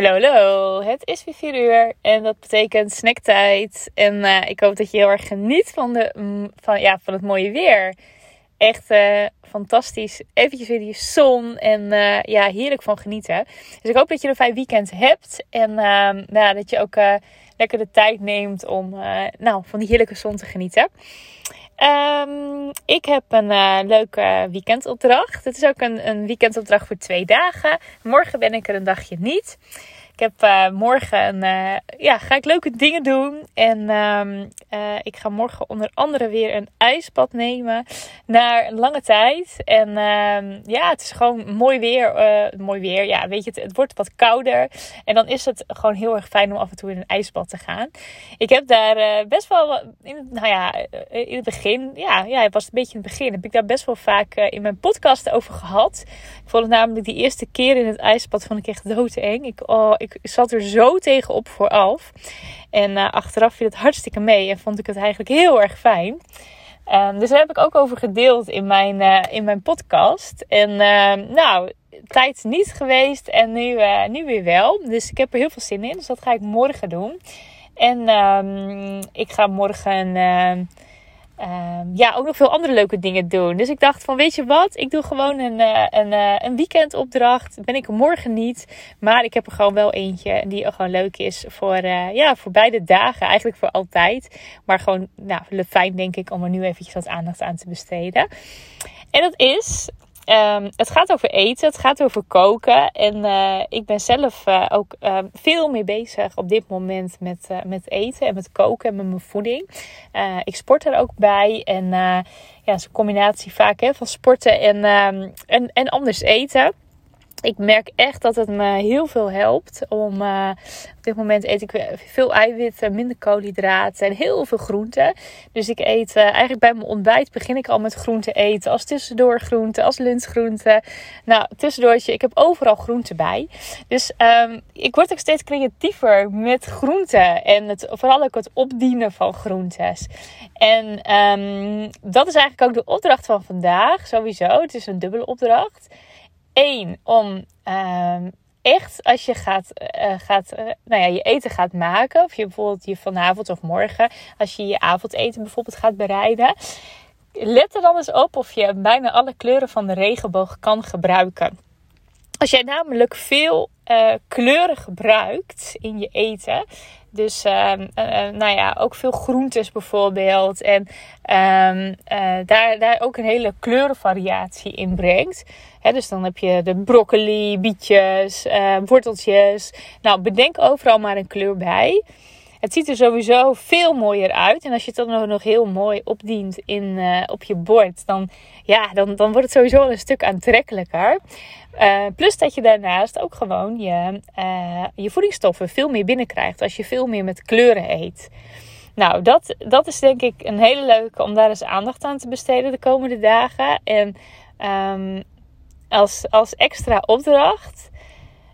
Hallo, hallo. Het is weer 4 uur en dat betekent snacktijd. En uh, ik hoop dat je heel erg geniet van, de, van, ja, van het mooie weer. Echt uh, fantastisch. Eventjes weer die zon en uh, ja, heerlijk van genieten. Dus ik hoop dat je een fijn weekend hebt. En nou, dat je ook lekker de tijd neemt om nou, van die heerlijke zon te genieten. Um, ik heb een uh, leuke weekendopdracht. Het is ook een, een weekendopdracht voor twee dagen. Morgen ben ik er een dagje niet. Ik heb uh, morgen uh, ja, ga ik leuke dingen doen. En um, uh, ik ga morgen onder andere weer een ijsbad nemen. Naar een lange tijd. En um, ja, het is gewoon mooi weer. mooi weer. Ja, weet je, het, het, wordt wat kouder. En dan is het gewoon heel erg fijn om af en toe in een ijsbad te gaan. Ik heb daar best wel, in, nou ja, in het begin. Ja, ja, het was een beetje in het begin. Heb ik daar best wel vaak in mijn podcast over gehad. Ik vond het namelijk die eerste keer in het ijsbad vond ik echt doodeng. Ik, oh, ik ik zat er zo tegenop vooraf. En uh, achteraf viel het hartstikke mee en vond ik het eigenlijk heel erg fijn. Um, dus daar heb ik ook over gedeeld in mijn, uh, in mijn podcast. En uh, nou, tijd niet geweest en nu, uh, nu weer wel. Dus ik heb er heel veel zin in. Dus dat ga ik morgen doen. En um, ik ga morgen Ehm, ja, ook nog veel andere leuke dingen doen. Dus ik dacht van, weet je wat? Ik doe gewoon een, uh, een, uh, een weekendopdracht. Ben ik morgen niet. Maar ik heb er gewoon wel eentje die gewoon leuk is voor, uh, ja, voor beide dagen. Eigenlijk voor altijd. Maar gewoon nou, fijn denk ik om er nu eventjes wat aandacht aan te besteden. En dat is Um, het gaat over eten, het gaat over koken. En uh, ik ben zelf uh, ook uh, veel meer bezig op dit moment met, met eten en met koken en met mijn voeding. ik sport er ook bij. En ja, het is een combinatie vaak hè, van sporten en, en, en anders eten ik merk echt dat het me heel veel helpt. Om, uh, op dit moment eet ik veel eiwitten, minder koolhydraten en heel veel groenten. Dus ik eet uh, eigenlijk bij mijn ontbijt begin ik al met groenten eten. Als tussendoor groenten, als lunchgroenten. Nou, tussendoortje, ik heb overal groenten bij. Dus um, ik word ook steeds creatiever met groenten. En het, vooral ook het opdienen van groentes. En um, dat is eigenlijk ook de opdracht van vandaag. Sowieso, het is een dubbele opdracht. Eén, om um, echt als je gaat, uh, gaat uh, nou ja, je eten gaat maken. Of je bijvoorbeeld je vanavond of morgen, als je je avondeten bijvoorbeeld gaat bereiden. Let er dan eens op of je bijna alle kleuren van de regenboog kan gebruiken. Als jij namelijk veel kleuren gebruikt in je eten. Dus uh, uh, nou ja, ook veel groentes bijvoorbeeld. En um, daar, daar ook een hele kleurenvariatie in brengt. Dus dan heb je de broccoli, bietjes, worteltjes. Nou, bedenk overal maar een kleur bij. Het ziet er sowieso veel mooier uit. En als je het dan nog heel mooi opdient in, uh, op je bord, dan, ja, dan, dan wordt het sowieso een stuk aantrekkelijker. Uh, plus dat je daarnaast ook gewoon je, uh, je voedingsstoffen veel meer binnenkrijgt als je veel meer met kleuren eet. Nou, dat, dat is denk ik een hele leuke om daar eens aandacht aan te besteden de komende dagen. En um, als, als extra opdracht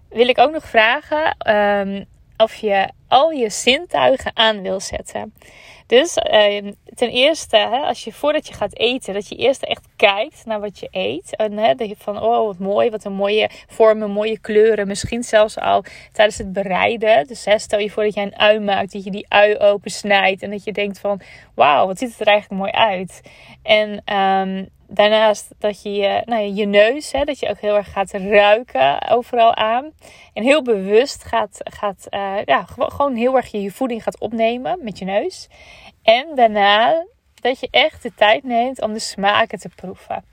wil ik ook nog vragen um, of je al je zintuigen aan wil zetten. Dus uh, ten eerste, hè, als je voordat je gaat eten, dat je eerst echt kijkt naar wat je eet. En hè, je van, oh wat mooi, wat een mooie vormen, mooie kleuren. Misschien zelfs al tijdens het bereiden. Dus stel je voor dat jij een ui maakt, dat je die ui open snijdt. En dat je denkt van, wauw, wat ziet het er eigenlijk mooi uit. En um, Daarnaast dat je je, nou, je neus, hè, dat je ook heel erg gaat ruiken overal aan. En heel bewust gaat, gaat uh, ja, gewoon heel erg je voeding gaat opnemen met je neus. En daarna dat je echt de tijd neemt om de smaken te proeven.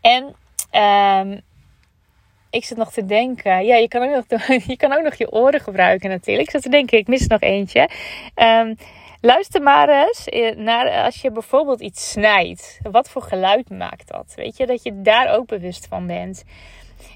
En um, ik zit nog te denken. Ja, je kan ook nog, je, kan ook nog je oren gebruiken natuurlijk. Ik zit te denken, ik mis nog eentje. Um, Luister maar eens naar als je bijvoorbeeld iets snijdt. Wat voor geluid maakt dat? Weet je, dat je daar ook bewust van bent.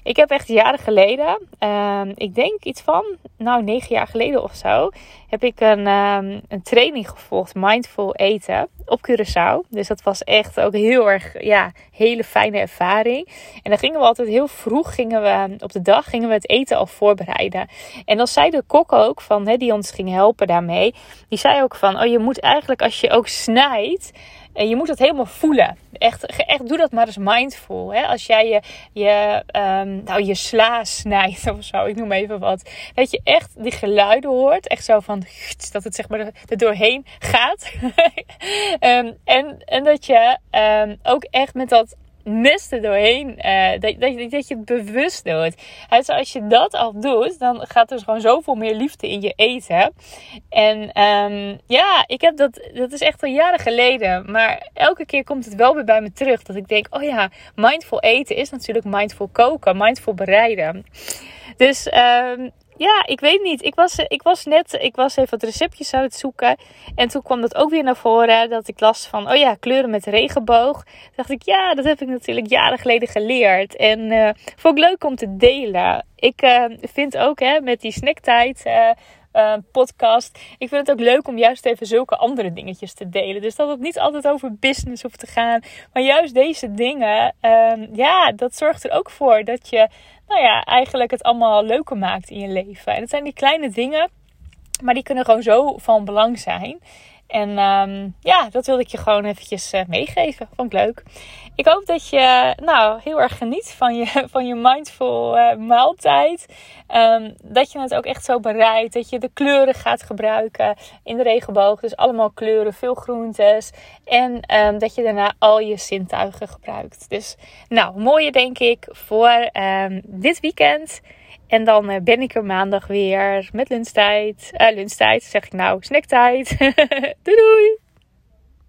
Ik heb echt jaren geleden, um, ik denk iets van, nou negen jaar geleden of zo, heb ik een, um, een training gevolgd, mindful eten, op Curaçao. Dus dat was echt ook heel erg, ja, hele fijne ervaring. En dan gingen we altijd heel vroeg, gingen we, op de dag gingen we het eten al voorbereiden. En dan zei de kok ook van, hè, die ons ging helpen daarmee, die zei ook van, oh je moet eigenlijk als je ook snijdt, je moet het helemaal voelen. Echt, echt doe dat maar eens mindful. Hè? Als jij je, um, nou, je sla snijdt of zo, ik noem even wat. Dat je echt die geluiden hoort. Echt zo van, dat het zeg maar er doorheen gaat. um, en, en dat je um, ook echt met dat mist er doorheen. Uh, dat, dat, dat, je het bewust doet. Dus als je dat al doet, dan gaat er gewoon zoveel meer liefde in je eten. En um, ja, ik heb dat, dat is echt al jaren geleden. Maar elke keer komt het wel weer bij me terug. Dat ik denk, oh ja, mindful eten is natuurlijk mindful koken, mindful bereiden. Dus um, ja, ik weet niet. Ik was, ik was net, ik was even wat receptjes aan het zoeken. En toen kwam dat ook weer naar voren. Dat ik las van, oh ja, kleuren met regenboog. Toen dacht ik, ja, dat heb ik natuurlijk jaren geleden geleerd. En uh, vond ik leuk om te delen. Ik uh, vind ook hè, met die snacktijd... Uh, podcast. Ik vind het ook leuk om juist even zulke andere dingetjes te delen. Dus dat het niet altijd over business hoeft te gaan. Maar juist deze dingen, um, ja, dat zorgt er ook voor dat je, nou ja, eigenlijk het allemaal leuker maakt in je leven. En het zijn die kleine dingen, maar die kunnen gewoon zo van belang zijn. En um, ja, dat wilde ik je gewoon eventjes uh, meegeven. Vond ik leuk. Ik hoop dat je nou, heel erg geniet van je, van je mindful uh, maaltijd. Um, dat je het ook echt zo bereidt. Dat je de kleuren gaat gebruiken in de regenboog. Dus allemaal kleuren, veel groentes. En um, dat je daarna al je zintuigen gebruikt. Dus nou, mooie denk ik voor dit weekend. En dan uh, ben ik er maandag weer met lunchtijd. Uh, lunchtijd zeg ik nou, snacktijd. doei doei!